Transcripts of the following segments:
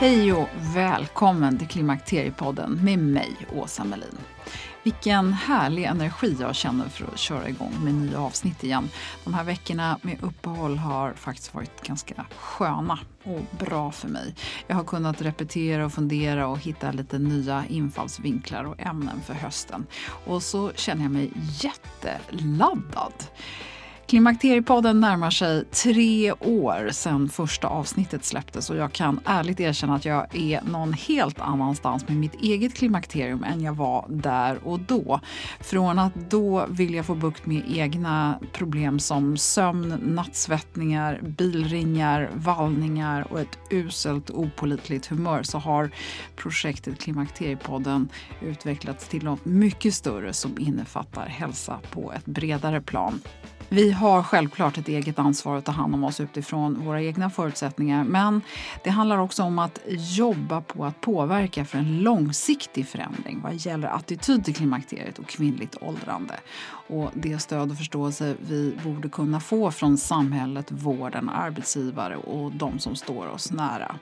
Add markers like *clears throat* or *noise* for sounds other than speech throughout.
Hej och välkommen till Klimakteriepodden med mig, Åsa Melin. Vilken härlig energi jag känner för att köra igång med nya avsnitt igen. De här veckorna med uppehåll har faktiskt varit ganska sköna och bra för mig. Jag har kunnat repetera och fundera och hitta lite nya infallsvinklar och ämnen för hösten. Och så känner jag mig jätteladdad. Klimakteriepodden närmar sig tre år sedan första avsnittet släpptes och jag kan ärligt erkänna att jag är någon helt annanstans med mitt eget klimakterium än jag var där och då. Från att då vilja få bukt med egna problem som sömn, nattsvettningar, bilringar, vallningar och ett uselt opolitligt humör så har projektet Klimakteriepodden utvecklats till något mycket större som innefattar hälsa på ett bredare plan. Vi har självklart ett eget ansvar att ta hand om oss utifrån våra egna förutsättningar men det handlar också om att jobba på att påverka för en långsiktig förändring vad gäller attityd till klimakteriet och kvinnligt åldrande. Och det stöd och förståelse vi borde kunna få från samhället, vården, arbetsgivare och de som står oss nära.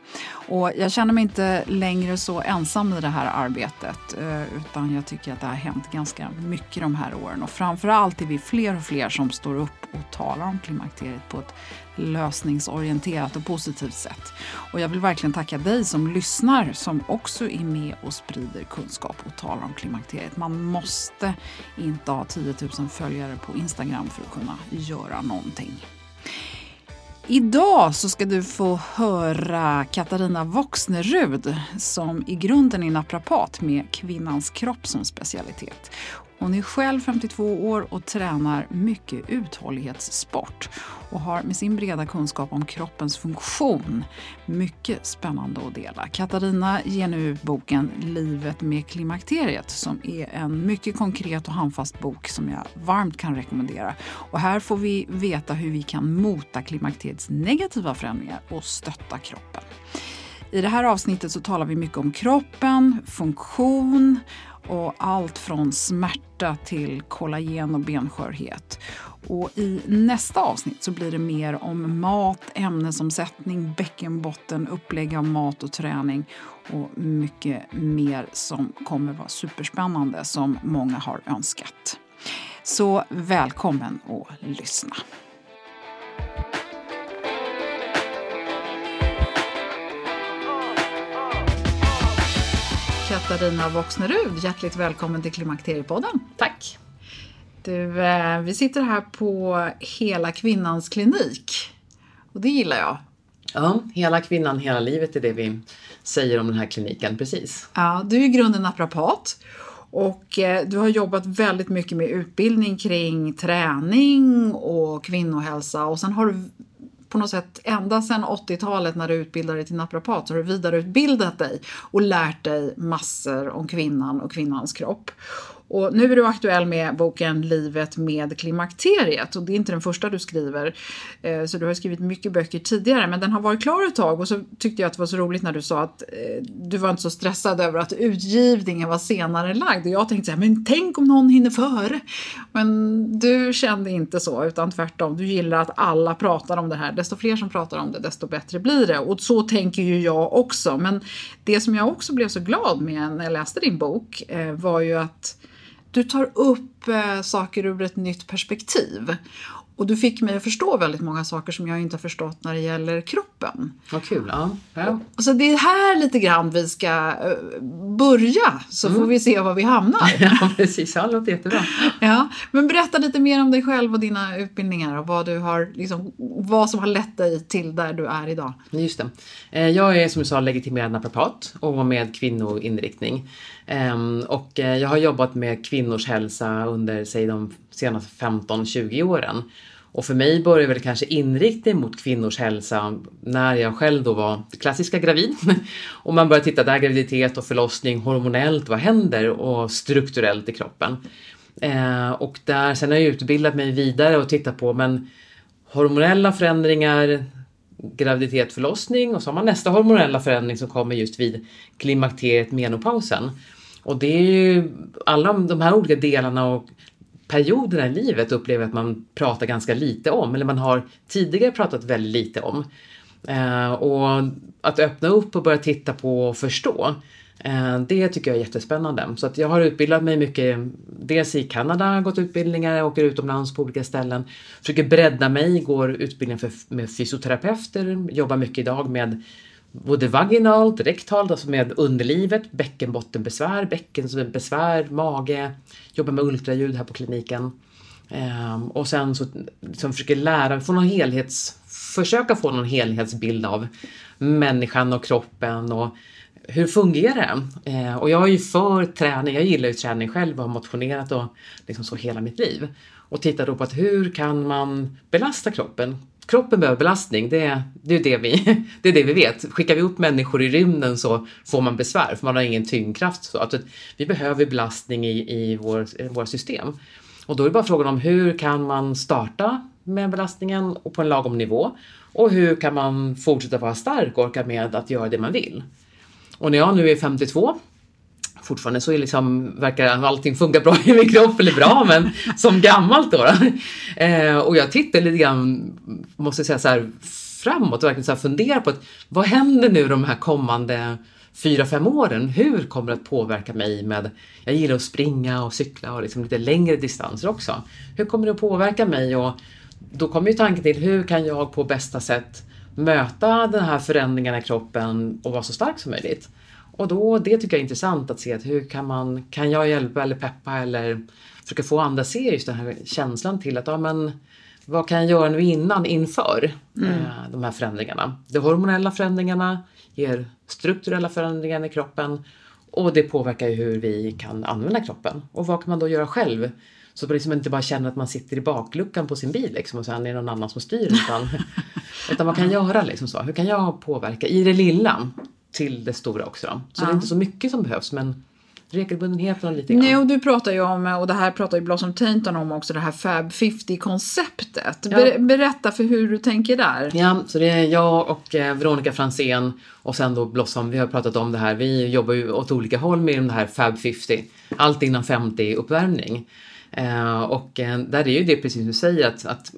Och jag känner mig inte längre så ensam i det här arbetet eh, utan jag tycker att det har hänt ganska mycket de här åren och framförallt är vi fler och fler som står upp och talar om klimakteriet på ett lösningsorienterat och positivt sätt. Och jag vill verkligen tacka dig som lyssnar som också är med och sprider kunskap och talar om klimakteriet. Man måste inte ha 10 000 följare på Instagram för att kunna göra någonting. Idag så ska du få höra Katarina Voxnerud som i grunden är naprapat med kvinnans kropp som specialitet. Hon är själv 52 år och tränar mycket uthållighetssport och har med sin breda kunskap om kroppens funktion mycket spännande att dela. Katarina ger nu ut boken Livet med klimakteriet som är en mycket konkret och handfast bok som jag varmt kan rekommendera. Och här får vi veta hur vi kan mota klimakteriets negativa förändringar och stötta kroppen. I det här avsnittet så talar vi mycket om kroppen, funktion och allt från smärta till kollagen och benskörhet. Och I nästa avsnitt så blir det mer om mat, ämnesomsättning, bäckenbotten, upplägg av mat och träning och mycket mer som kommer vara superspännande som många har önskat. Så välkommen att lyssna. Katarina Voxnerud, hjärtligt välkommen till Klimakteriepodden. Tack. Du, eh, vi sitter här på Hela Kvinnans klinik och det gillar jag. Ja, hela kvinnan, hela livet är det vi säger om den här kliniken, precis. Ja, du är i grunden naprapat och eh, du har jobbat väldigt mycket med utbildning kring träning och kvinnohälsa och sen har du på något sätt ända sedan 80-talet när du utbildade dig till naprapat så har du vidareutbildat dig och lärt dig massor om kvinnan och kvinnans kropp. Och nu är du aktuell med boken Livet med klimakteriet och det är inte den första du skriver. Eh, så du har skrivit mycket böcker tidigare men den har varit klar ett tag och så tyckte jag att det var så roligt när du sa att eh, du var inte så stressad över att utgivningen var senare lagd och jag tänkte så här, men tänk om någon hinner före. Men du kände inte så utan tvärtom, du gillar att alla pratar om det här. Desto fler som pratar om det desto bättre blir det och så tänker ju jag också. Men det som jag också blev så glad med när jag läste din bok eh, var ju att du tar upp eh, saker ur ett nytt perspektiv. Och du fick mig att förstå väldigt många saker som jag inte har förstått när det gäller kroppen. Vad kul. Ja. ja. Så det är här lite grann vi ska eh, börja, så får vi se var vi hamnar. *laughs* ja, precis. Ja, det låter jättebra. Ja, men berätta lite mer om dig själv och dina utbildningar och vad, du har, liksom, vad som har lett dig till där du är idag. Just det. Eh, Jag är som du sa legitimerad naprapat och med kvinnoinriktning. Ehm, Och eh, jag har jobbat med kvinnors hälsa under säg de senaste 15-20 åren. Och för mig började väl kanske inriktning mot kvinnors hälsa när jag själv då var klassiska gravid. *laughs* Och man började titta där graviditet och förlossning hormonellt, vad händer och strukturellt i kroppen. Eh, och där, sen har jag utbildat mig vidare och tittat på men hormonella förändringar, graviditet, förlossning och så har man nästa hormonella förändring som kommer just vid klimakteriet, menopausen. Och det är ju alla de här olika delarna och perioderna i livet upplever jag att man pratar ganska lite om, eller man har tidigare pratat väldigt lite om. Eh, och att öppna upp och börja titta på och förstå, eh, det tycker jag är jättespännande. Så att jag har utbildat mig mycket, dels i Kanada, gått utbildningar, åker utomlands på olika ställen, försöker bredda mig, går utbildning för, med fysioterapeuter, jobbar mycket idag med både vaginalt, rektalt, alltså med underlivet, bäckenbottenbesvär, bäckenbesvär, mage, jobbar med ultraljud här på kliniken. Um, och sen så liksom försöker lära, få någon helhets, försöka få någon helhetsbild av människan och kroppen och hur fungerar det? Uh, ehm, och jag är ju för träning, jag gillar ju träning själv och har motionerat och liksom så hela mitt liv. Och tittar då på att hur kan man belasta kroppen? Kroppen behöver belastning, det, är- det, är det, vi, *laughs* det är det vi vet. Skickar vi upp människor i rymden så får man besvär för man har ingen tyngdkraft. Så att vi behöver belastning i, i vår, i våra system. Och då är det bara frågan om hur kan man starta med belastningen och på en lagom nivå? Och hur kan man fortsätta vara stark och orka med att göra det man vill? Och när jag nu är 52 fortfarande så är liksom, verkar allting funka bra i min kropp, eller bra, men som gammalt då. då. Eh, och jag tittar lite grann, måste jag säga så här, framåt och verkligen så här fundera på att, vad händer nu de här kommande fyra, fem åren? Hur kommer det att påverka mig med, jag gillar att springa och cykla och liksom lite längre distanser också. Hur kommer det att påverka mig? Och då kommer ju tanken till, hur kan jag på bästa sätt möta den här förändringarna i kroppen och vara så stark som möjligt? Och då, det tycker jag är intressant att se att hur kan man, kan jag hjälpa eller peppa eller försöka få andra att se just den här känslan till att, ja men vad kan jag göra nu innan, inför eh, de här förändringarna? De hormonella förändringarna ger strukturella förändringar i kroppen och det påverkar ju hur vi kan använda kroppen. Och vad kan man då göra själv? Så att man liksom inte bara känner att man sitter i bakluckan på sin bil liksom, och sen är det någon annan som styr. Utan, *laughs* utan vad kan jag göra? Liksom så? Hur kan jag påverka i det lilla till det stora också? Så det är inte så mycket som behövs men regelbundenheten och lite grann. Nej, och du pratar ju om, och det här pratar ju Blossom Tainton om också, det här Fab 50-konceptet. Ja. Ber, berätta för hur du tänker där. Ja, så det är jag och eh, Veronica Fransén och sen då Blossom, vi har pratat om det här. Vi jobbar ju åt olika håll med det här Fab 50. Allt innan 50 uppvärmning. Eh, och eh, där är ju det precis som du säger att, att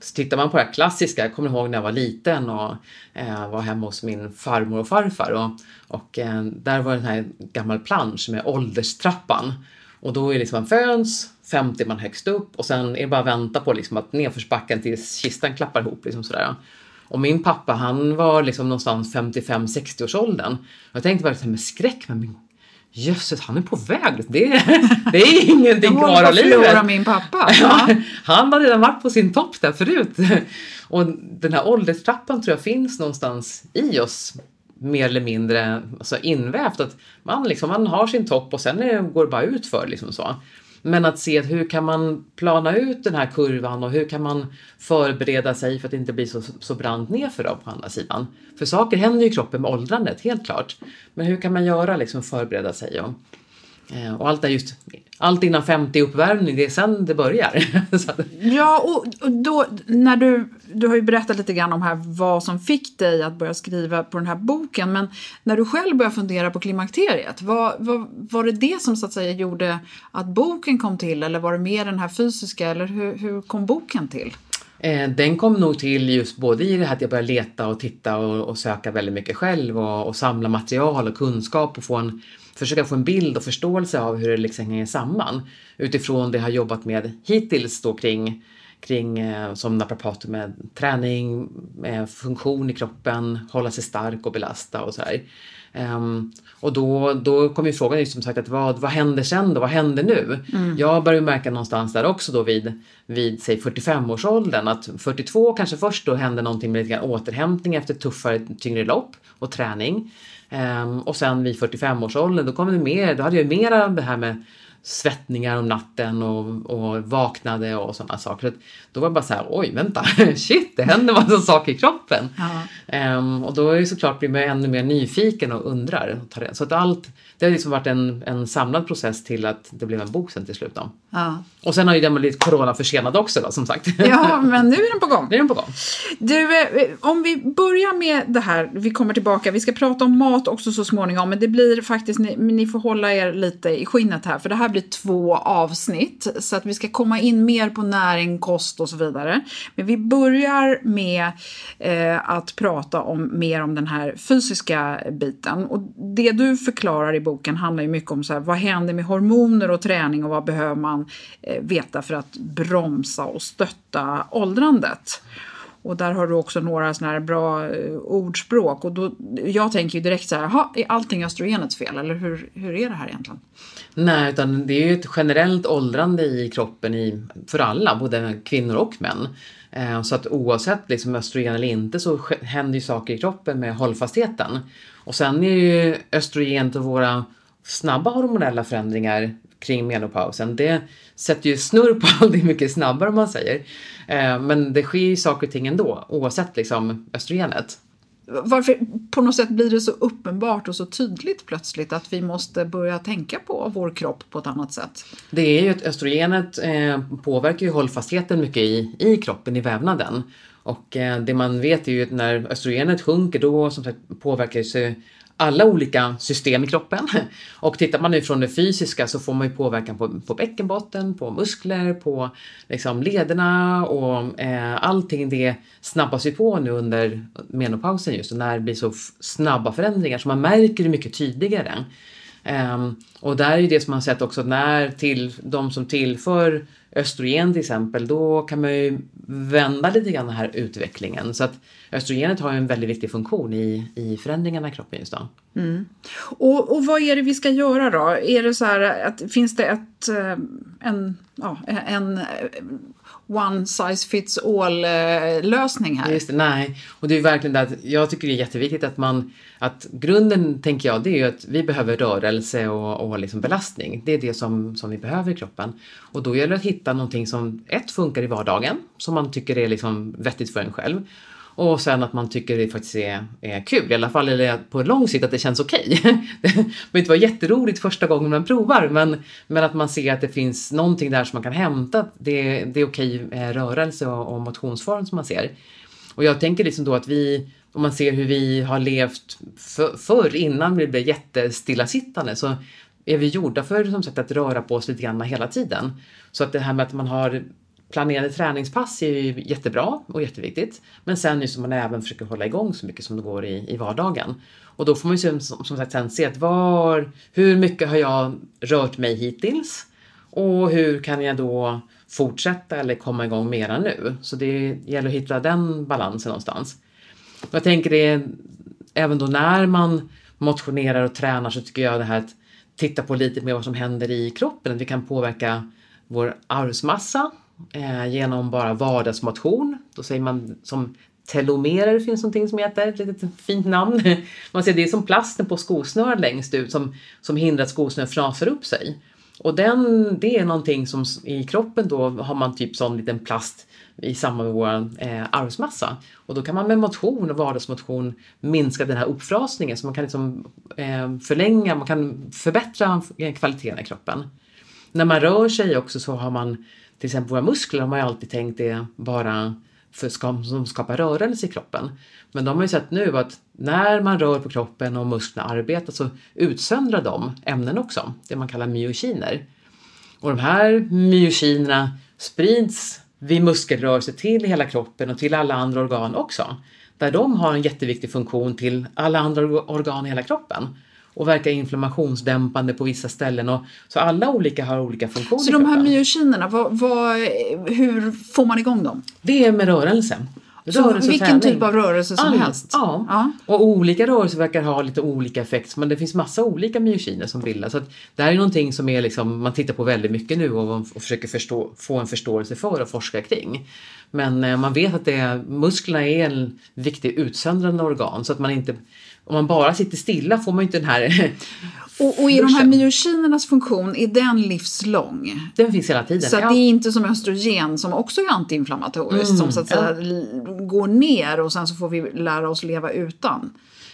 så tittar man på det här klassiska, jag kommer ihåg när jag var liten och eh, var hemma hos min farmor och farfar och, och eh, där var det den här gammal plansch med ålderstrappan. Och då är det liksom man föds, 50 man högst upp och sen är det bara att vänta på liksom att nedförsbacken tills kistan klappar ihop. Liksom sådär. Och min pappa han var liksom någonstans 55-60 års åldern. Jag tänkte bara med skräck, men min jösses han är på väg. Det är, *laughs* det är ingenting Jag kvar av livet. min pappa. *laughs* Ja, han har redan varit på sin topp där förut. *laughs* Och den här ålderstrappan tror jag finns någonstans i oss mer eller mindre alltså invävt. Att man, liksom, man har sin topp och sen är, går det bara ut för liksom så. Men att se att hur kan man plana ut den här kurvan och hur kan man förbereda sig för att det inte blir så, så brant nerför då på andra sidan. För saker händer ju i kroppen med åldrandet, helt klart. Men hur kan man göra liksom förbereda sig? Och, och allt är just, allt innan 50 uppvärmning, det är sen det börjar. *laughs* Ja, och och då när du, du har ju berättat lite grann om här vad som fick dig att börja skriva på den här boken, men när du själv började fundera på klimakteriet, vad, vad, var det det som så att säga gjorde att boken kom till eller var det mer den här fysiska eller hur, hur kom boken till? Eh, den kom nog till just både i det här att jag började leta och titta och, och söka väldigt mycket själv och, och samla material och kunskap och få en, försöka få en bild och förståelse av hur det liksom hänger samman utifrån det jag har jobbat med hittills då kring, kring eh, som naprapater med träning, med funktion i kroppen, hålla sig stark och belasta och sådär. Um, och då, då kom ju frågan just som sagt att vad, vad händer sen då? Vad händer nu? Mm. Jag börjar märka någonstans där också då vid, vid säg 45-årsåldern att 42 kanske först då händer någonting med lite återhämtning efter tuffare, tyngre lopp och träning. Um, och sen vid 45-årsåldern då kom det mer, då hade jag mer det här med svettningar om natten och, och vaknade och sådana saker. Då var det bara så här, oj vänta, *laughs* shit det händer massa saker i kroppen. Ja. Um, och då är det såklart blir man ännu mer nyfiken och undrar. Så att allt, det har liksom varit en, en samlad process till att det blev en bok sen till slut. Då. Ja. Och sen har ju den blivit corona försenad också då som sagt. *laughs* Ja, men nu är den på gång. Nu är den på gång. Du, eh, om vi börjar med det här, vi kommer tillbaka, vi ska prata om mat också så småningom, men det blir faktiskt, ni, ni får hålla er lite i skinnet här, för det här blir två avsnitt, så att vi ska komma in mer på näring, kost och så vidare. Men vi börjar med eh, att prata om mer om den här fysiska biten. Och det du förklarar i boken handlar ju mycket om så här, vad händer med hormoner och träning och vad behöver man eh, veta för att bromsa och stötta åldrandet. Och där har du också några sådana här bra eh, ordspråk. Och då, jag tänker ju direkt så här, aha, är allting östrogenets fel? Eller hur, hur är det här egentligen? Nej, utan det är ju ett generellt åldrande i kroppen i, för alla, både kvinnor och män. Eh, så att oavsett liksom östrogen eller inte så händer ju saker i kroppen med hållfastheten. Och sen är ju östrogen och våra snabba hormonella förändringar kring menopausen, det sätter ju snurr på *laughs* allting mycket snabbare om man säger. Eh, men det sker ju saker och ting ändå oavsett liksom östrogenet. Varför på något sätt blir det så uppenbart och så tydligt plötsligt att vi måste börja tänka på vår kropp på ett annat sätt? Det är ju att östrogenet eh, påverkar ju hållfastheten mycket i, i kroppen, i vävnaden. Och eh, det man vet är ju att när östrogenet sjunker då som sagt påverkar sig alla olika system i kroppen. *laughs* Och tittar man nu från det fysiska så får man ju påverkan på, på bäckenbotten, på muskler, på liksom lederna och eh, allting det snabbas ju på nu under menopausen just och när det blir så snabba förändringar så man märker det mycket tydligare. Um, och där är det som man sett också när till de som tillför östrogen till exempel, då kan man ju vända lite grann den här utvecklingen. Så att östrogenet har ju en väldigt viktig funktion i, i förändringarna i kroppen just då. Mm. Och, och vad är det vi ska göra då? Är det så här att finns det ett, eh, en, ja, en one size fits all eh, lösning här. Just det, nej. Och det är verkligen det att jag tycker det är jätteviktigt att man, att grunden tänker jag det är ju att vi behöver rörelse och, och liksom belastning. Det är det som, som vi behöver i kroppen. Och då gäller det att hitta någonting som ett funkar i vardagen, som man tycker är liksom vettigt för en själv. Och sen att man tycker det faktiskt är, är kul, i alla fall eller på lång sikt att det känns okej. Okay. *laughs* det behöver inte vara jätteroligt första gången man provar men, men att man ser att det finns någonting där som man kan hämta. Det, det är okej okay, rörelse och, och motionsform som man ser. Och jag tänker liksom då att vi, om man ser hur vi har levt för, förr innan vi blev jättestillasittande så är vi gjorda för som sagt att röra på oss lite grann hela tiden. Så att det här med att man har planerade träningspass är ju jättebra och jätteviktigt. Men sen just man även försöker hålla igång så mycket som det går i, i vardagen. Och då får man ju som, som sagt sen se att var, hur mycket har jag rört mig hittills? Och hur kan jag då fortsätta eller komma igång mera nu? Så det gäller att hitta den balansen någonstans. Och jag tänker det, även då när man motionerar och tränar så tycker jag det här att titta på lite mer vad som händer i kroppen, att vi kan påverka vår arvsmassa eh, genom bara vardagsmotion. Då säger man som telomerer finns någonting som heter, ett litet fint namn. *laughs* Man ser det är som plasten på skosnöret längst ut som, som hindrar att skosnöret frasar upp sig. Och den, det är någonting som i kroppen då har man typ sån liten plast i samband med vår eh, arvsmassa. Och då kan man med motion och vardagsmotion minska den här uppfrasningen så man kan liksom eh, förlänga, man kan förbättra kvaliteten i kroppen. När man rör sig också så har man till exempel våra muskler har man ju alltid tänkt är bara för som skapar rörelse i kroppen. Men de har ju sett nu att när man rör på kroppen och musklerna arbetar så utsöndrar de ämnen också, det man kallar myokiner. Och de här myokinerna sprids vid muskelrörelse till hela kroppen och till alla andra organ också. Där de har en jätteviktig funktion till alla andra organ i hela kroppen och verkar inflammationsdämpande på vissa ställen. Och, så alla olika har olika funktioner. Så de här myokinerna, vad, vad, hur får man igång dem? Det är med rörelse. Så Rörelse och vilken typ av rörelse som Allt, helst? Ja. Ja. och olika rörelser verkar ha lite olika effekt men det finns massa olika myokiner som bildas. Så det här är någonting som är liksom, man tittar på väldigt mycket nu och, och försöker förstå, få en förståelse för och forska kring. Men eh, man vet att det, musklerna är en viktig utsöndrande organ så att man inte om man bara sitter stilla får man ju inte den här... *laughs* Och, och är de här myokinernas funktion, är den livslång? Den finns hela tiden. Så Ja. det är inte som östrogen som också är antiinflammatoriskt Mm, som så att säga l- går ner och sen så får vi lära oss leva utan.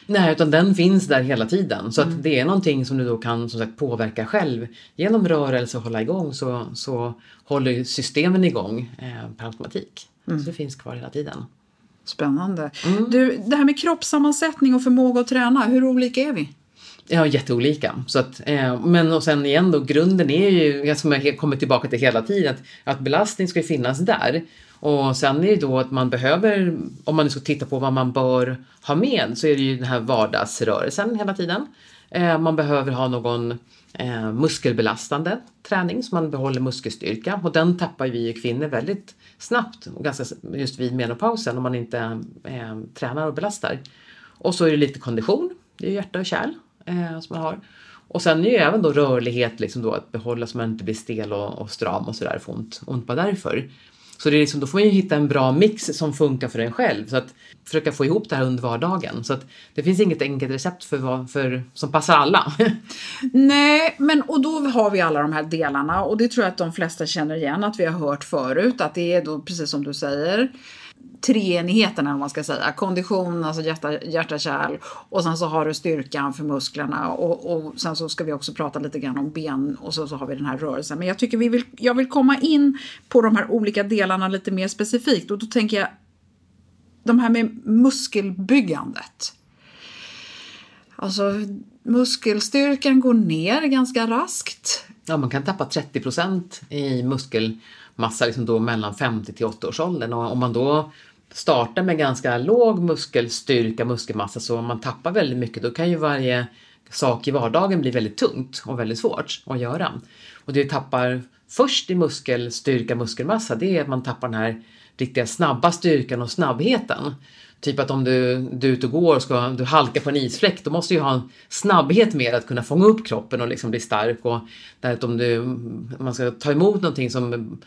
Nej, utan den finns där hela tiden. Så Mm. att det är någonting som du då kan som sagt påverka själv. Genom rörelse och hålla igång så, så håller systemen igång eh, per automatik. Mm. Så det finns kvar hela tiden. Spännande. Mm. Du, det här med kroppssammansättning och förmåga att träna, hur olika är vi? Ja, jätteolika. Så att, eh, men och sen igen då, grunden är ju, som jag kommer tillbaka till hela tiden, att, att belastning ska finnas där. Och sen är det då att man behöver, om man nu ska titta på vad man bör ha med, så är det ju den här vardagsrörelsen hela tiden. Eh, man behöver ha någon eh, muskelbelastande träning så man behåller muskelstyrka och den tappar vi ju kvinnor väldigt snabbt och ganska just vid menopausen om man inte eh, tränar och belastar. Och så är det lite kondition, det är hjärta och kärl eh, som man har. Och sen är ju även då rörlighet liksom då att behålla så man inte blir stel och, och stram och sådär, får ont, ont bara därför. Så det är liksom, då får man ju hitta en bra mix som funkar för en själv. Så att försöka få ihop det här under vardagen. Så att det finns inget enkelt recept för, vad, för, som passar alla. *laughs* Nej, men och då har vi alla de här delarna och det tror jag att de flesta känner igen att vi har hört förut att det är då precis som du säger treenigheten eller man ska säga. Kondition, alltså hjärta, hjärta kärl och sen så har du styrkan för musklerna och, och sen så ska vi också prata lite grann om ben och så, så har vi den här rörelsen. Men jag tycker vi vill, jag vill komma in på de här olika delarna lite mer specifikt och då tänker jag de här med muskelbyggandet. Alltså muskelstyrkan går ner ganska raskt. Ja, man kan tappa 30 procent i muskelmassa liksom då mellan 50 till 80 års åldern. Och om man då startar med ganska låg muskelstyrka, muskelmassa, så om man tappar väldigt mycket, då kan ju varje sak i vardagen bli väldigt tungt och väldigt svårt att göra. Och det vi tappar först i muskelstyrka, muskelmassa, det är att man tappar den här riktiga snabba styrkan och snabbheten. Typ att om du, du är ute och går och ska, du halkar på en isfläck, då måste du ju ha en snabbhet med att kunna fånga upp kroppen och liksom bli stark. Och där att om du, man ska ta emot någonting som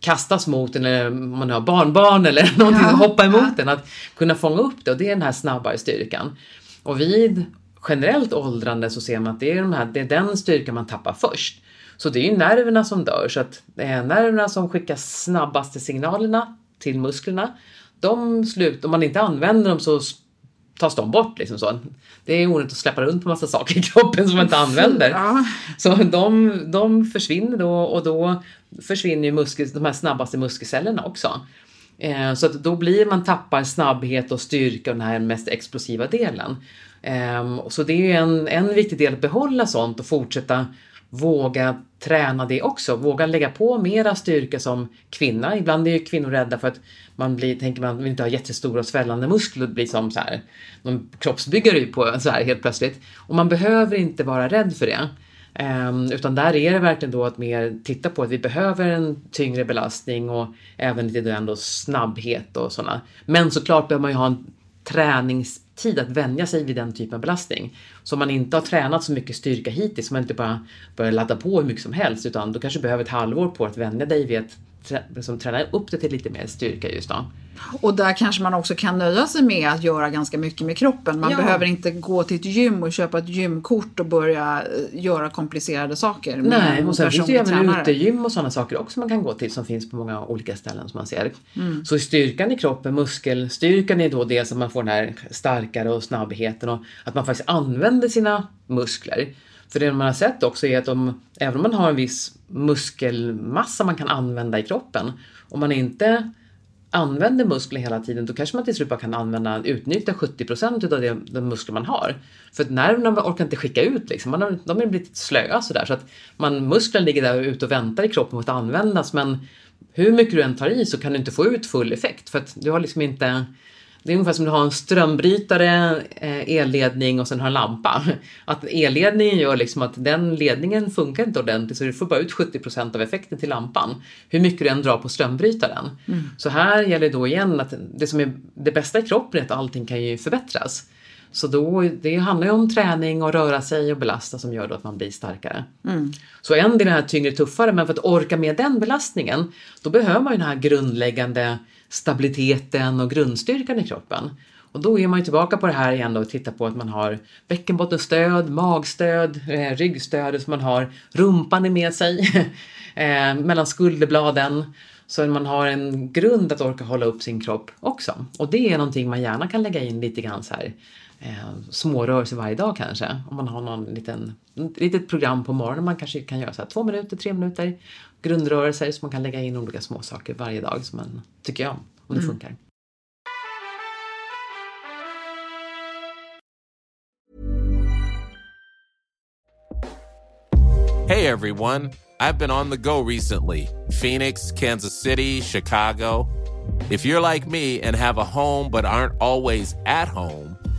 kastas mot en, eller man har barnbarn eller *laughs* någonting Ja, som hoppar emot ja. en, att kunna fånga upp det och det är den här snabbare styrkan. Och vid generellt åldrande så ser man att det är, de här, det är den styrkan man tappar först. Så det är ju nerverna som dör, så att det är nerverna som skickar snabbaste signalerna till musklerna. De slut, om man inte använder dem så tas de bort. Liksom så. Det är onödigt att släppa runt på massa saker i kroppen som man inte använder. Ja. Så de, de försvinner då och då försvinner ju muskel, de här snabbaste muskelcellerna också. Eh, så att då blir man tappar snabbhet och styrka och den här mest explosiva delen. Eh, så det är ju en, en viktig del att behålla sånt och fortsätta våga träna det också. Våga lägga på mera styrka som kvinna. Ibland är ju kvinnor rädda för att man blir, tänker man vill inte ha jättestora svällande muskler och bli som så här, någon kroppsbyggare på så här helt plötsligt. Och man behöver inte vara rädd för det. Ehm, utan där är det verkligen då att mer titta på att vi behöver en tyngre belastning och även lite då ändå snabbhet och sådana. Men såklart behöver man ju ha en träningstid att vänja sig vid den typen av belastning. Så om man inte har tränat så mycket styrka hittills, så man inte bara börjar ladda på hur mycket som helst, utan du kanske behöver ett halvår på att vänja dig vid att trä- liksom, träna upp det till lite mer styrka just då. Och där kanske man också kan nöja sig med att göra ganska mycket med kroppen. Man Ja. behöver inte gå till ett gym och köpa ett gymkort och börja eh, göra komplicerade saker. Nej, och sen finns det ju även utegym och sådana saker också man kan gå till som finns på många olika ställen som man ser. Mm. Så styrkan i kroppen, muskelstyrkan är då det som man får den här starkare och snabbheten och att man faktiskt använder sina muskler. För det man har sett också är att om, även om man har en viss muskelmassa man kan använda i kroppen, om man inte använder muskler hela tiden, då kanske man till slut bara kan använda, utnyttja 70% utav det, de muskler man har. För att nerverna orkar inte skicka ut liksom, man har, de är blivit slöa sådär. Så att man, musklerna ligger där ute och väntar i kroppen på att användas, men hur mycket du än tar i så kan du inte få ut full effekt för att du har liksom inte det är ungefär som att du har en strömbrytare, eh, elledning och sen har en lampa. Att elledningen gör liksom att den ledningen funkar inte ordentligt så du får bara ut 70% av effekten till lampan. Hur mycket du än drar på strömbrytaren. Mm. Så här gäller då igen att det som är det bästa i kroppen är att allting kan ju förbättras. Så då, det handlar ju om träning och röra sig och belasta som gör att man blir starkare. Mm. Så en del är tyngre, tuffare, men för att orka med den belastningen, då behöver man ju den här grundläggande stabiliteten och grundstyrkan i kroppen. Och då är man ju tillbaka på det här igen då och tittar på att man har bäckenbottenstöd, magstöd, eh, ryggstöd, så man har rumpan med sig *laughs* eh, mellan skulderbladen. Så man har en grund att orka hålla upp sin kropp också. Och det är någonting man gärna kan lägga in lite grann så här eh, smårörelser varje dag kanske. Om man har någon liten, litet program på morgonen man kanske kan göra så här två minuter, tre minuter grundrörelser så man kan lägga in olika små saker varje dag som man tycker om, om det mm. funkar. Hey everyone, I've been on the go recently. Phoenix, Kansas City, Chicago. If you're like me and have a home but aren't always at home,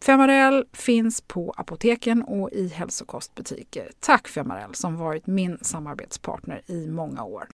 Femarel finns på apoteken och i hälsokostbutiker. Tack Femarel som varit min samarbetspartner i många år.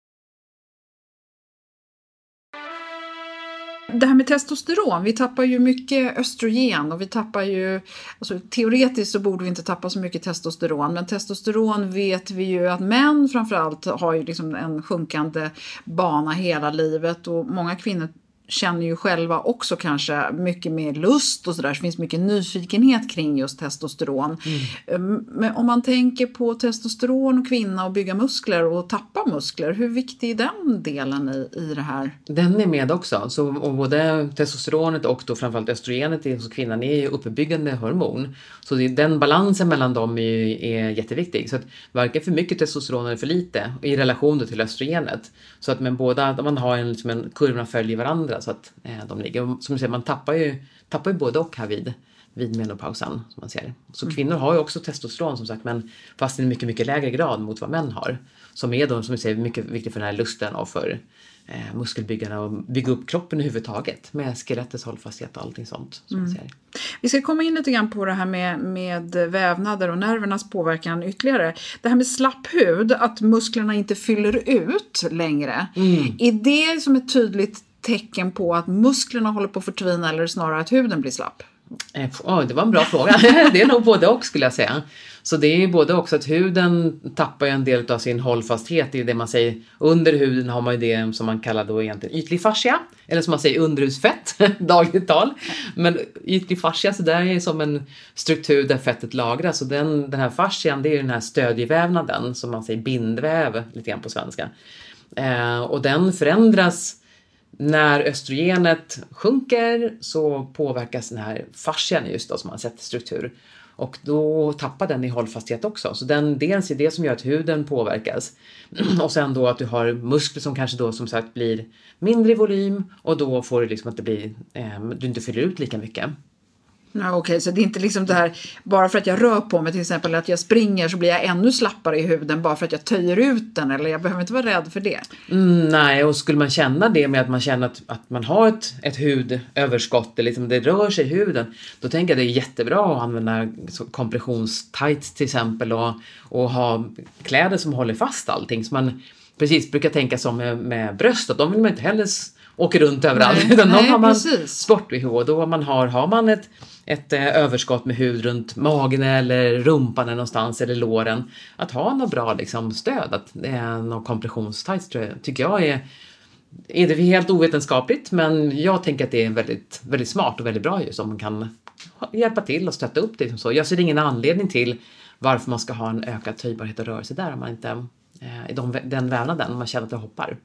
Det här med testosteron, vi tappar ju mycket östrogen och vi tappar ju, alltså teoretiskt så borde vi inte tappa så mycket testosteron, men testosteron vet vi ju att män framförallt har ju liksom en sjunkande bana hela livet och många kvinnor känner ju själva också kanske mycket mer lust och sådär. Så det finns mycket nyfikenhet kring just testosteron. Mm. Ehm, men om man tänker på testosteron och kvinna och bygga muskler och tappa muskler. Hur viktig är den delen i, i det här? Den är med också. Så, och både testosteronet och då framförallt östrogenet hos kvinnan är ju uppbyggande hormon. Så den balansen mellan dem är, är jätteviktig. Så att varken för mycket testosteron eller för lite i relation till östrogenet. Så att men båda, man har en, liksom en kurvorna följer varandra så att eh, de ligger. Och som du säger, man tappar ju, tappar ju både och här vid, vid menopausen. Som man ser. Så mm. kvinnor har ju också testosteron som sagt men fast i en mycket, mycket lägre grad mot vad män har. Som är då som vi säger mycket viktigt för den här lusten och för eh, muskelbyggarna och bygga upp kroppen överhuvudtaget med skelettets hållfasthet och allting sånt. Som mm. ser. Vi ska komma in lite grann på det här med, med vävnader och nervernas påverkan ytterligare. Det här med slapp hud, att musklerna inte fyller ut längre. Mm. Är det som ett tydligt tecken på att musklerna håller på att förtvina eller snarare att huden blir slapp? Oh, det var en bra fråga. *laughs* det är nog både och skulle jag säga. Så det är både också att huden tappar en del av sin hållfasthet det är det man säger. Under huden har man ju det som man kallar då egentligen ytlig fascia. Eller som man säger underhudsfett, *laughs* dagligt tal. Men ytlig fascia så där är som en struktur där fettet lagras. Och den, den här fascian det är den här stödjevävnaden som man säger bindväv lite grann på svenska. Eh, och den förändras när östrogenet sjunker så påverkas den här fascian just då som man sett struktur. Och då tappar den i hållfasthet också. Så den, dels är det som gör att huden påverkas. *clears throat* Och sen då att du har muskler som kanske då som sagt blir mindre i volym och då får du liksom att det blir, eh, du inte fyller ut lika mycket. Ja, Okej, så det är inte liksom det här bara för att jag rör på mig till exempel att jag springer så blir jag ännu slappare i huden bara för att jag töjer ut den eller jag behöver inte vara rädd för det. Mm, nej, och skulle man känna det med att man känner att, att man har ett, ett hudöverskott, det, liksom, det rör sig i huden, då tänker jag det är jättebra att använda kompressionstights till exempel och, och ha kläder som håller fast allting. Så man precis brukar tänka som med, med bröstet, de vill man inte heller åka runt överallt. Nej, *laughs* utan nej, har man precis. sport-bh då man har, har man ett, ett eh, överskott med hud runt magen eller rumpan eller någonstans eller låren. Att ha något bra liksom, stöd, att det är någon jag, tycker jag är är det helt ovetenskapligt men jag tänker att det är väldigt, väldigt smart och väldigt bra just om man kan hjälpa till och stötta upp det. Som så. Jag ser ingen anledning till varför man ska ha en ökad töjbarhet och rörelse där om man inte eh, i de, den vävnaden, om man känner att det hoppar.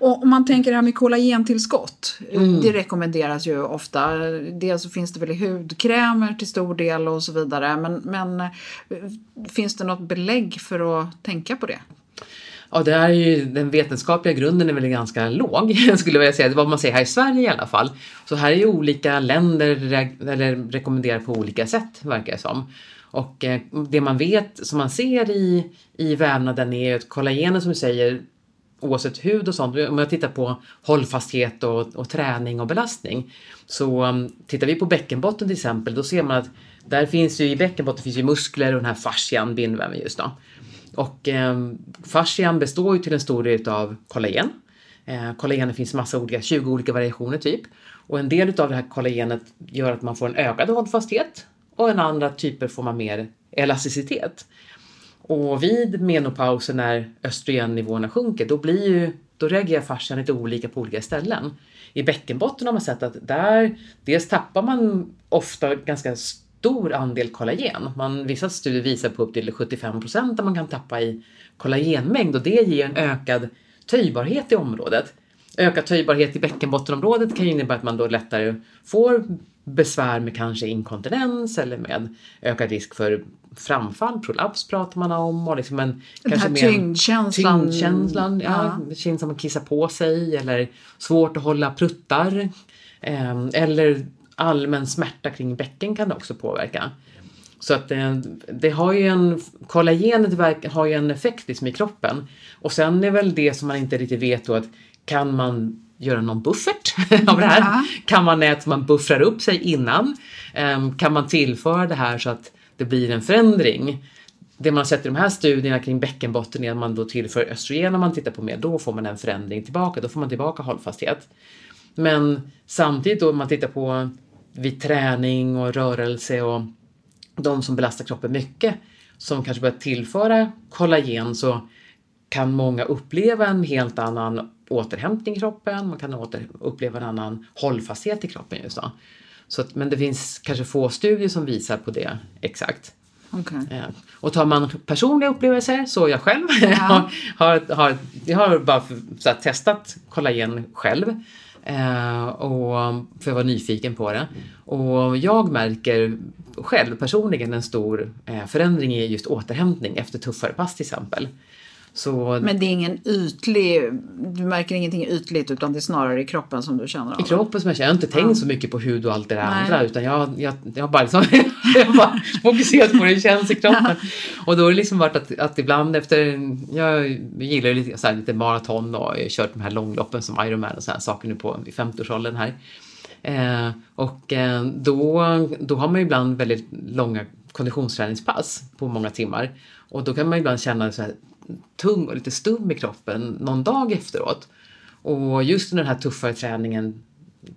Och om man tänker det här med kollagentillskott, Mm. det rekommenderas ju ofta. Dels så finns det väl i hudkrämer till stor del och så vidare. Men, men eh, finns det något belägg för att tänka på det? Ja, det är ju, den vetenskapliga grunden är väl ganska låg, *laughs* skulle jag vilja säga. Vad man säger här i Sverige i alla fall. Så här är ju olika länder eller rekommenderar på olika sätt, verkar det som. Och eh, det man vet, som man ser i, i vävnaden är att kollagenet som du säger, oavsett hud och sånt, om jag tittar på hållfasthet och, och träning och belastning. Så um, tittar vi på bäckenbotten till exempel, då ser man att där finns ju i bäckenbotten finns ju muskler och den här fascian, bindväven just då. Och eh, fascian består ju till en stor del av kollagen. Eh, kollagenet finns massa olika, 20 olika variationer typ. Och en del av det här kollagenet gör att man får en ökad hållfasthet och en andra typer får man mer elasticitet. Och vid menopausen när östrogennivåerna sjunker, då, blir ju, då reagerar fascian lite olika på olika ställen. I bäckenbotten har man sett att där, dels tappar man ofta ganska stor andel kollagen. Man, vissa studier visar på upp till 75 procent där man kan tappa i kollagenmängd och det ger en ökad töjbarhet i området. Ökad töjbarhet i bäckenbottenområdet kan ju innebära att man då lättare får besvär med kanske inkontinens eller med ökad risk för framfall, prolaps pratar man om och liksom en Den kanske här tyngdkänslan. tyngdkänslan, ja, det känns som att kissa på sig eller svårt att hålla pruttar. Eh, eller allmän smärta kring bäcken kan det också påverka. Så att det, det har ju en, kollagenet har ju en effekt liksom i kroppen. Och sen är väl det som man inte riktigt vet då att kan man göra någon buffert *laughs* av det här? Ja. Kan man så man buffrar upp sig innan? Ehm, kan man tillföra det här så att det blir en förändring? Det man har sett i de här studierna kring bäckenbotten är att man då tillför östrogen om man tittar på mer, då får man en förändring tillbaka, då får man tillbaka hållfasthet. Men samtidigt då om man tittar på vid träning och rörelse och de som belastar kroppen mycket som kanske börjar tillföra kollagen så kan många uppleva en helt annan återhämtning i kroppen, man kan åter, uppleva en annan hållfasthet i kroppen just då. Så att, men det finns kanske få studier som visar på det exakt. Okej. Eh, Och tar man personliga upplevelser, så jag själv, *laughs* har, har, har, jag har bara för, så här, testat kollagen själv. Eh, och, för jag var nyfiken på det. Och jag märker själv personligen en stor eh, förändring i just återhämtning efter tuffare pass till exempel. Så Men det är ingen ytlig, du märker ingenting ytligt utan det är snarare i kroppen som du känner av I kroppen som jag känner, jag har inte tänkt så mycket på hud och allt det där Nej. andra utan jag, jag, jag har bara, liksom, *laughs* jag bara fokuserat på hur det känns i kroppen. Och då har det liksom varit att, att ibland efter, jag gillar lite, så här, lite maraton och jag har kört de här långloppen som Ironman och sådana saker nu på i 50-årsåldern här. Eh, och eh, då, då har man ju ibland väldigt långa konditionsträningspass på många timmar. Och då kan man ibland känna så här tung och lite stum i kroppen någon dag efteråt. Och just under den här tuffare träningen,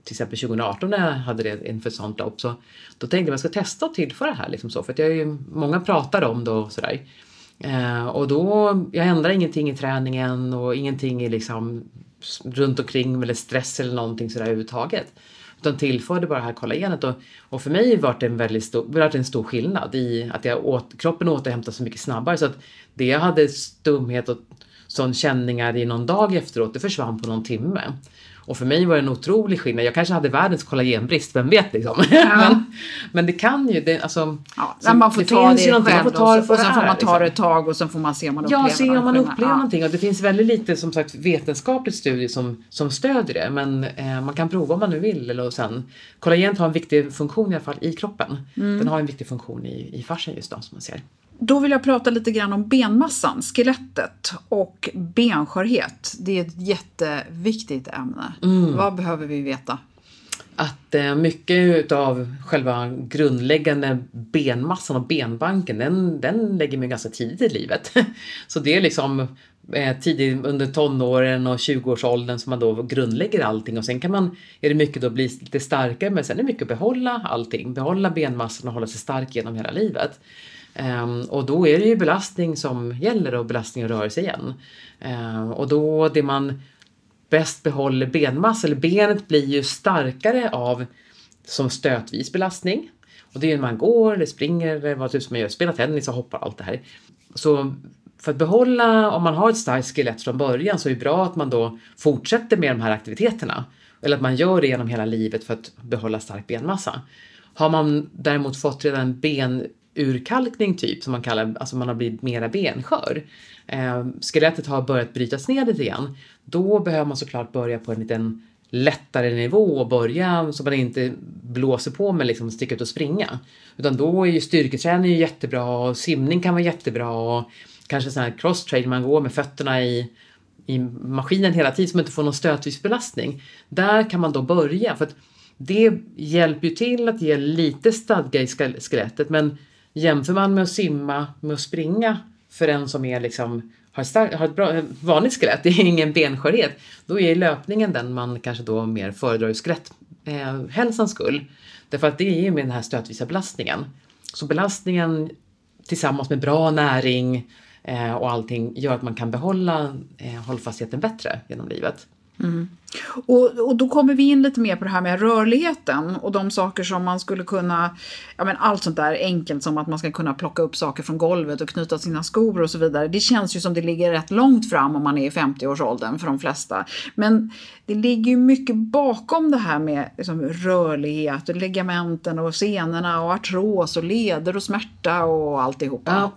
till exempel 2018 när jag hade det inför ett sånt lopp, så då tänkte jag att jag ska testa att tillföra det här. Liksom så, för att jag är ju, många pratar om det och sådär. Eh, och då, jag ändrar ingenting i träningen och ingenting i liksom runt omkring eller stress eller någonting sådär överhuvudtaget. Utan tillförde bara det här kollagenet och, och för mig var det en väldigt stor, var det en stor skillnad i att jag åt, kroppen återhämtade så mycket snabbare så att det jag hade stumhet och sån känningar i någon dag efteråt, det försvann på någon timme. Och för mig var det en otrolig skillnad. Jag kanske hade världens kollagenbrist, vem vet liksom. *laughs* Ja. men, men det kan ju, det, alltså. Ja, så man får det ta det själv man får ta det och, och sen får man ta det ett tag och sen får man se om man upplever Ja, se om man upplever ja. någonting. Och det finns väldigt lite som sagt vetenskapligt studie som, som stödjer det. Men eh, man kan prova om man nu vill. Eller, och sen, kollagen har en viktig funktion i alla fall i kroppen. Mm. Den har en viktig funktion i, i fascian just då som man ser. Då vill jag prata lite grann om benmassan, skelettet och benskörhet. Det är ett jätteviktigt ämne. Mm. Vad behöver vi veta? Att eh, mycket av själva grundläggande benmassan och benbanken, den, den lägger man ganska tidigt i livet. *laughs* Så det är liksom eh, tidigt under tonåren och 20-årsåldern som man då grundlägger allting och sen kan man, är det mycket då bli lite starkare men sen är det mycket att behålla allting, behålla benmassan och hålla sig stark genom hela livet. Um, och då är det ju belastning som gäller och belastning och rörelse igen. Um, och då det man bäst behåller benmassa, eller benet blir ju starkare av som stötvis belastning. Och det är ju när man går eller springer eller vad typ som man gör, spelar tennis och hoppar allt det här. Så för att behålla, om man har ett starkt skelett från början så är det bra att man då fortsätter med de här aktiviteterna. Eller att man gör det genom hela livet för att behålla stark benmassa. Har man däremot fått redan ben urkalkning typ som man kallar, alltså man har blivit mera benskör. Eh, skelettet har börjat brytas ner lite grann. Då behöver man såklart börja på en liten lättare nivå och börja så man inte blåser på med liksom sticka ut och springa. Utan då är ju styrketräning jättebra och simning kan vara jättebra och kanske sån här cross-trade man går med fötterna i, i maskinen hela tiden som inte får någon stötvis belastning. Där kan man då börja för att det hjälper ju till att ge lite stadga i skelettet men Jämför man med att simma med att springa för en som är liksom, har, stark, har ett bra, vanligt skelett, *laughs* det är ingen benskörhet, då är löpningen den man kanske då mer föredrar ur skeletthälsans eh, skull. Därför att det är ju med den här stötvisa belastningen. Så belastningen tillsammans med bra näring eh, och allting gör att man kan behålla eh, hållfastheten bättre genom livet. Mm. Och, och då kommer vi in lite mer på det här med rörligheten och de saker som man skulle kunna, ja men allt sånt där enkelt som att man ska kunna plocka upp saker från golvet och knyta sina skor och så vidare. Det känns ju som det ligger rätt långt fram om man är i 50-årsåldern för de flesta. Men det ligger ju mycket bakom det här med liksom, rörlighet och ligamenten och senorna och artros och leder och smärta och alltihopa. Ja.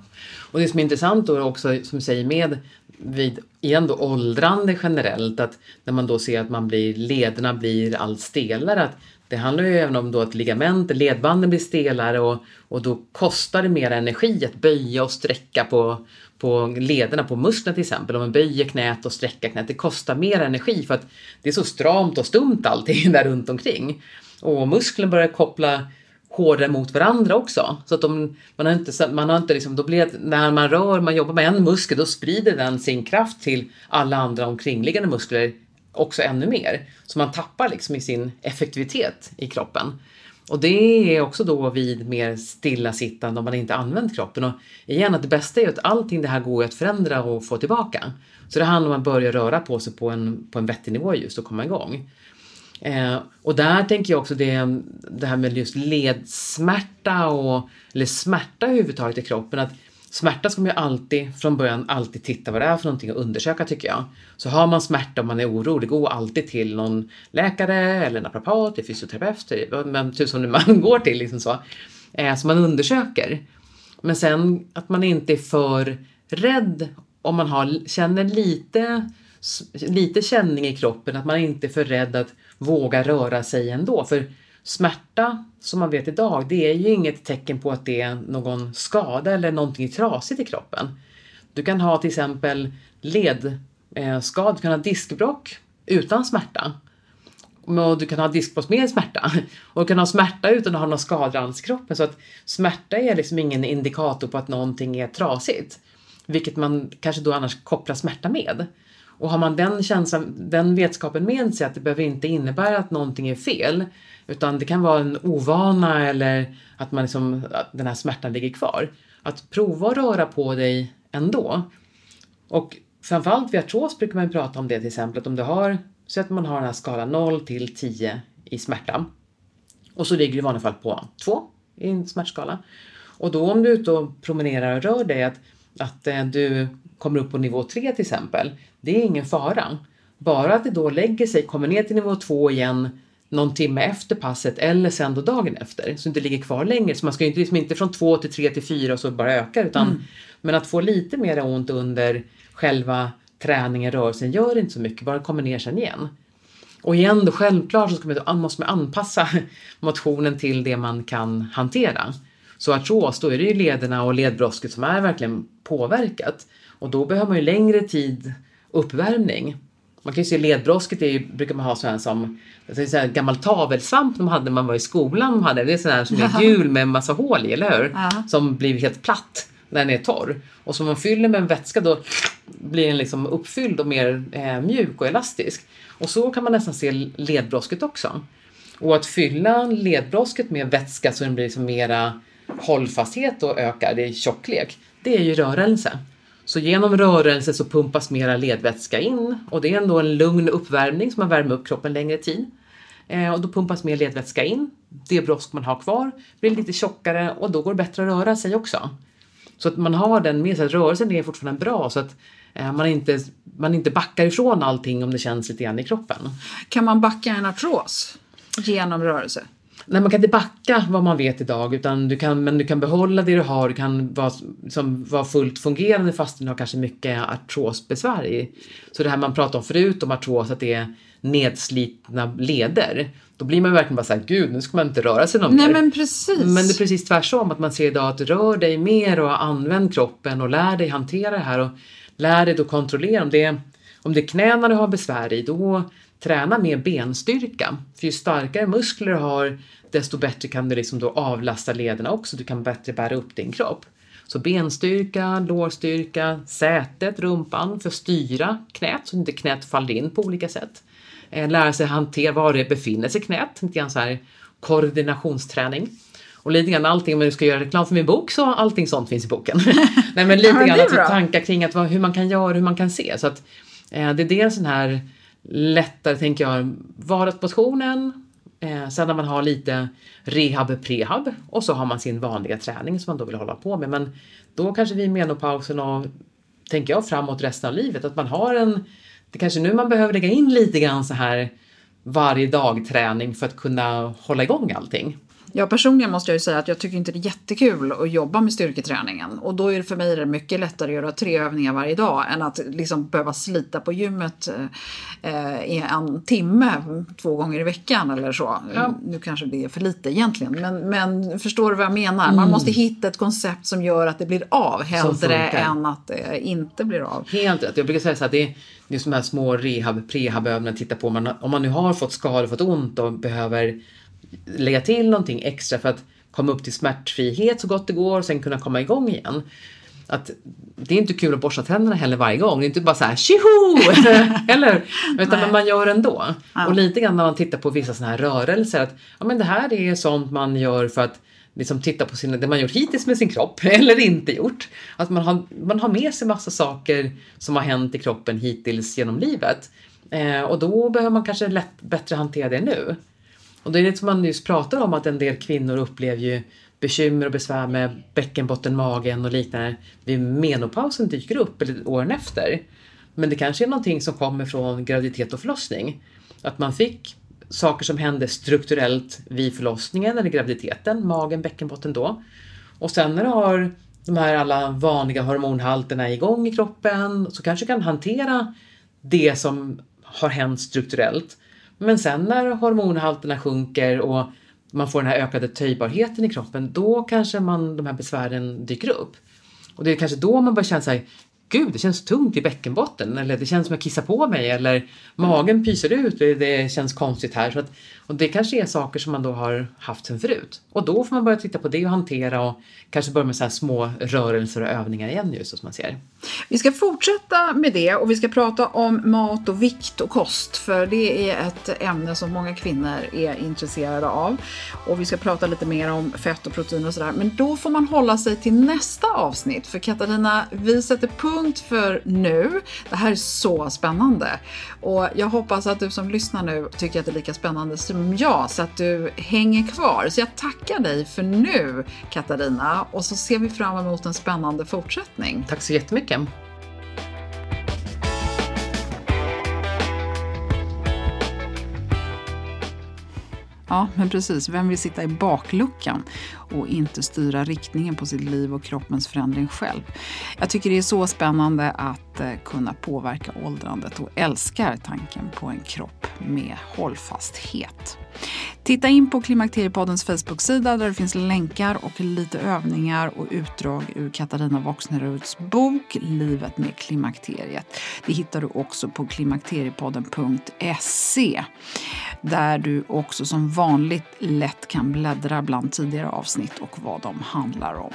Och det som är intressant då också, som du säger, med vid igen då åldrande generellt, att när man då ser att man blir, lederna blir allt stelare, att det handlar ju även om då att ligament, ledbanden blir stelare och, och då kostar det mer energi att böja och sträcka på, på lederna, på musklerna till exempel. Om man böjer knät och sträcker knät, det kostar mer energi för att det är så stramt och stumt allting *laughs* där runt omkring. Och musklerna börjar koppla hårdare mot varandra också. Så att de, man har inte, man har inte liksom, då blir det, när man rör, man jobbar med en muskel, då sprider den sin kraft till alla andra omkringliggande muskler också ännu mer. Så man tappar liksom i sin effektivitet i kroppen. Och det är också då vid mer stillasittande om man inte använt kroppen. Och igen, att det bästa är ju att allting det här går att förändra och få tillbaka. Så det handlar om att börja röra på sig på en, på en vettig nivå just och komma igång. Eh, och där tänker jag också det, det här med just ledsmärta och eller smärta överhuvudtaget i kroppen. Att smärta ska man ju alltid från början alltid titta vad det är för någonting och undersöka tycker jag. Så har man smärta och man är orolig, gå alltid till någon läkare eller naprapat, fysioterapeut, typ, vem typ tusan man *laughs* går till liksom så. Eh, så man undersöker. Men sen att man inte är för rädd om man har, känner lite, lite känning i kroppen, att man inte är för rädd att våga röra sig ändå. För smärta, som man vet idag, det är ju inget tecken på att det är någon skada eller någonting trasigt i kroppen. Du kan ha till exempel ledskada, eh, du kan ha diskbrock utan smärta. Och du kan ha diskbråck med smärta. Och du kan ha smärta utan att ha några skador alls i kroppen. Så att smärta är liksom ingen indikator på att någonting är trasigt. Vilket man kanske då annars kopplar smärta med. Och har man den känslan, den vetskapen med sig att det behöver inte innebära att någonting är fel. Utan det kan vara en ovana eller att, man liksom, att den här smärtan ligger kvar. Att prova att röra på dig ändå. Och framförallt vid artros brukar man prata om det till exempel. Att om du har, så att man har den här skalan 0 till 10 i smärta. Och så ligger du i vanliga fall på 2 i en smärtskala. Och då om du är ute och promenerar och rör dig, att, att eh, du kommer upp på nivå 3 till exempel, det är ingen fara. bara att det då lägger sig, kommer ner till nivå 2 igen någon timme efter passet eller sen då dagen efter. Så det inte ligger kvar längre. Så man ska ju inte, liksom inte från 2 till 3 till 4 och så bara öka utan mm. men att få lite mer ont under själva träningen, rörelsen gör inte så mycket, bara kommer ner sen igen. Och igen då självklart så ska man, måste man anpassa *laughs* motionen till det man kan hantera. Så artros, då är det ju lederna och ledbrosket som är verkligen påverkat. Och då behöver man ju längre tid uppvärmning. Man kan ju se ledbrosket är ju, brukar man ha sån här som så här gammal tavelsvamp de hade när man var i skolan. De hade, det är sån här som är gul med en massa hål i, eller hur? Ja. Som blir helt platt när den är torr. Och som man fyller med en vätska då blir den liksom uppfylld och mer eh, mjuk och elastisk. Och så kan man nästan se ledbrosket också. Och att fylla ledbrosket med vätska så den blir liksom mera hållfasthet och ökar i tjocklek, det är ju rörelse. Så genom rörelse så pumpas mera ledvätska in och det är ändå en lugn uppvärmning så man värmer upp kroppen längre tid. Eh, och då pumpas mer ledvätska in. Det brosk man har kvar blir lite tjockare och då går det bättre att röra sig också. Så att man har den med sig, rörelsen är fortfarande bra så att eh, man inte, man inte backar ifrån allting om det känns lite grann i kroppen. Kan man backa en artros genom rörelse? Nej, man kan inte backa vad man vet idag, utan du kan, men du kan behålla det du har. Du kan vara, som, vara fullt fungerande fast du har kanske mycket artrosbesvär i. Så det här man pratade om förut om artros, att det är nedslitna leder. Då blir man verkligen bara såhär, gud nu ska man inte röra sig någon Nej, mer. Men, precis. men det är precis tvärtom, att man ser idag att rör dig mer och använd kroppen och lär dig hantera det här och lär dig att kontrollera. Om det, är, om det är knäna du har besvär i, då träna mer benstyrka. För ju starkare muskler du har, desto bättre kan du liksom då avlasta lederna också. Du kan bättre bära upp din kropp. Så benstyrka, lårstyrka, sätet, rumpan för att styra knät så att inte knät faller in på olika sätt. Eh, lära sig hantera var det befinner sig knät, lite grann så här koordinationsträning. Och lite grann allting, om jag ska göra reklam för min bok så allting sånt finns i boken. *laughs* Nej men lite ja, grann alltså, tankar kring att, hur man kan göra, hur man kan se. Så att eh, det är dels den här lättare, tänker jag, vardagsmotionen. Eh, sen när man har lite rehab, prehab och så har man sin vanliga träning som man då vill hålla på med. Men då kanske vid menopausen och tänker jag framåt resten av livet att man har en, det kanske nu man behöver lägga in lite grann så här varje dag träning för att kunna hålla igång allting. Jag personligen måste jag ju säga att jag tycker inte det är jättekul att jobba med styrketräningen. Och då är det för mig det mycket lättare att göra tre övningar varje dag än att liksom behöva slita på gymmet eh, i en timme två gånger i veckan eller så. Ja. Nu kanske det är för lite egentligen, men, men förstår du vad jag menar? Mm. Man måste hitta ett koncept som gör att det blir av hellre än att det inte blir av. Helt rätt. Jag brukar säga så att det är, det är som här små rehab, prehabövningar, titta på. Man, om man nu har fått skador, fått ont och behöver lägga till någonting extra för att komma upp till smärtfrihet så gott det går och sen kunna komma igång igen. Att det är inte kul att borsta tänderna heller varje gång. Det är inte bara så här tjoho! *laughs* Eller Utan men man gör ändå. Ja. Och lite grann när man tittar på vissa sådana här rörelser att ja, men det här är sånt man gör för att liksom titta på sina, det man gjort hittills med sin kropp *laughs* eller inte gjort. Att man har, man har med sig massa saker som har hänt i kroppen hittills genom livet. Eh, och då behöver man kanske lätt, bättre hantera det nu. Och det är det som man just pratar om att en del kvinnor upplever ju bekymmer och besvär med bäckenbotten, magen och liknande vid menopausen dyker upp eller åren efter. Men det kanske är någonting som kommer från graviditet och förlossning. Att man fick saker som hände strukturellt vid förlossningen eller graviditeten, magen, bäckenbotten då. Och sen när du har de här alla vanliga hormonhalterna igång i kroppen så kanske du kan hantera det som har hänt strukturellt men sen när hormonhalterna sjunker och man får den här ökade töjbarheten i kroppen, då kanske man, de här besvären dyker upp. Och det är kanske då man börjar känna sig gud, det känns tungt i bäckenbotten eller det känns som jag kissar på mig eller magen pyser ut det känns konstigt här. Så att, och det kanske är saker som man då har haft sen förut. Och då får man börja titta på det och hantera och kanske börja med så små rörelser och övningar igen just som man ser. Vi ska fortsätta med det och vi ska prata om mat och vikt och kost för det är ett ämne som många kvinnor är intresserade av. Och vi ska prata lite mer om fett och protein och sådär. Men då får man hålla sig till nästa avsnitt för Katarina, vi sätter punkt för nu. Det här är så spännande och jag hoppas att du som lyssnar nu tycker att det är lika spännande som jag så att du hänger kvar. Så jag tackar dig för nu Katarina och så ser vi fram emot en spännande fortsättning. Tack så jättemycket. Ja, men precis. Vem vill sitta i bakluckan och inte styra riktningen på sitt liv och kroppens förändring själv? Jag tycker det är så spännande att eh, kunna påverka åldrandet och älskar tanken på en kropp med hållfasthet. Titta in på Klimakteriepoddens Facebook-sida där det finns länkar och lite övningar och utdrag ur Katarina Voxneruds bok Livet med klimakteriet. Det hittar du också på klimakteriepodden.se där du också som vanligt lätt kan bläddra bland tidigare avsnitt och vad de handlar om.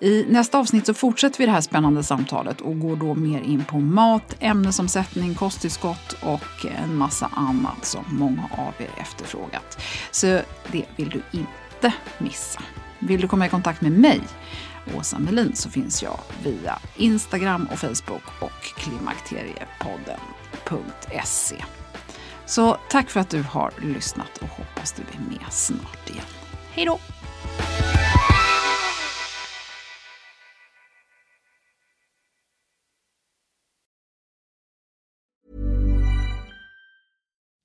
I nästa avsnitt så fortsätter vi det här spännande samtalet och går då mer in på mat, ämnesomsättning, kosttillskott och en massa annat som många av er efterfrågar efterfrågat. Så det vill du inte missa. Vill du komma i kontakt med mig, Åsa Melin, så finns jag via Instagram och Facebook och klimakteriepodden.se. Så tack för att du har lyssnat och hoppas du är med snart igen. Hej då!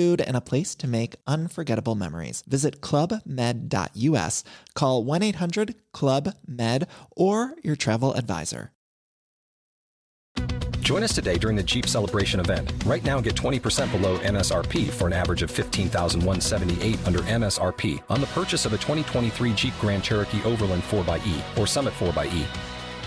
food, and a place to make unforgettable memories. Visit clubmed.us, call 1 800 Club Med, or your travel advisor. Join us today during the Jeep Celebration event. Right now, get 20% below MSRP for an average of 15178 under MSRP on the purchase of a 2023 Jeep Grand Cherokee Overland 4xE or Summit 4xE.